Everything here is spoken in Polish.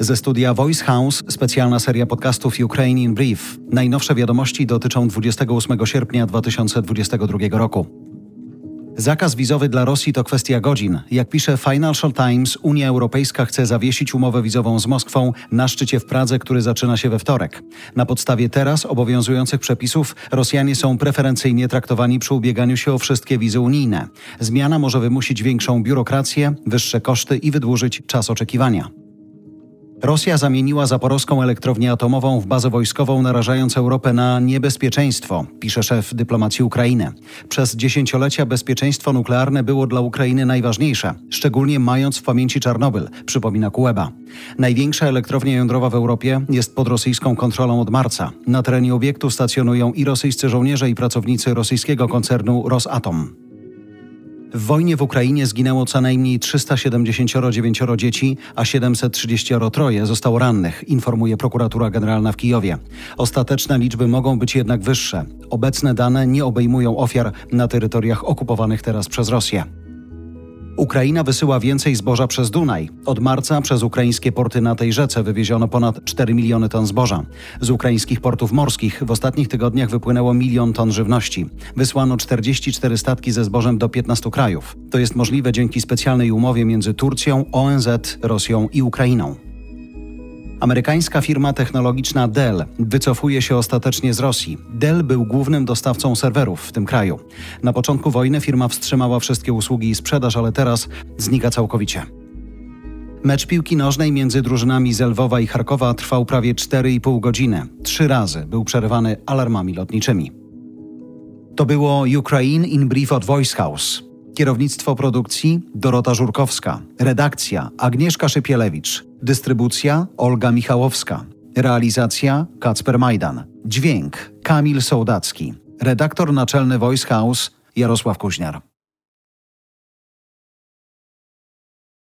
Ze studia Voice House specjalna seria podcastów Ukraine in Brief. Najnowsze wiadomości dotyczą 28 sierpnia 2022 roku. Zakaz wizowy dla Rosji to kwestia godzin. Jak pisze Financial Times, Unia Europejska chce zawiesić umowę wizową z Moskwą na szczycie w Pradze, który zaczyna się we wtorek. Na podstawie teraz obowiązujących przepisów Rosjanie są preferencyjnie traktowani przy ubieganiu się o wszystkie wizy unijne. Zmiana może wymusić większą biurokrację, wyższe koszty i wydłużyć czas oczekiwania. Rosja zamieniła zaporowską elektrownię atomową w bazę wojskową, narażając Europę na niebezpieczeństwo, pisze szef dyplomacji Ukrainy. Przez dziesięciolecia bezpieczeństwo nuklearne było dla Ukrainy najważniejsze, szczególnie mając w pamięci Czarnobyl, przypomina Kueba. Największa elektrownia jądrowa w Europie jest pod rosyjską kontrolą od marca. Na terenie obiektu stacjonują i rosyjscy żołnierze, i pracownicy rosyjskiego koncernu Rosatom. W wojnie w Ukrainie zginęło co najmniej 379 dzieci, a 733 zostało rannych, informuje prokuratura generalna w Kijowie. Ostateczne liczby mogą być jednak wyższe. Obecne dane nie obejmują ofiar na terytoriach okupowanych teraz przez Rosję. Ukraina wysyła więcej zboża przez Dunaj. Od marca przez ukraińskie porty na tej rzece wywieziono ponad 4 miliony ton zboża. Z ukraińskich portów morskich w ostatnich tygodniach wypłynęło milion ton żywności. Wysłano 44 statki ze zbożem do 15 krajów. To jest możliwe dzięki specjalnej umowie między Turcją, ONZ, Rosją i Ukrainą. Amerykańska firma technologiczna Dell wycofuje się ostatecznie z Rosji. Dell był głównym dostawcą serwerów w tym kraju. Na początku wojny firma wstrzymała wszystkie usługi i sprzedaż, ale teraz znika całkowicie. Mecz piłki nożnej między drużynami z Lwowa i Charkowa trwał prawie 4,5 godziny. Trzy razy był przerywany alarmami lotniczymi. To było Ukraine in Brief od Voice House. Kierownictwo produkcji Dorota Żurkowska. Redakcja Agnieszka Szypielewicz. Dystrybucja Olga Michałowska. Realizacja Kacper Majdan. Dźwięk Kamil Sołdacki. Redaktor naczelny Voice House Jarosław Kuźniar.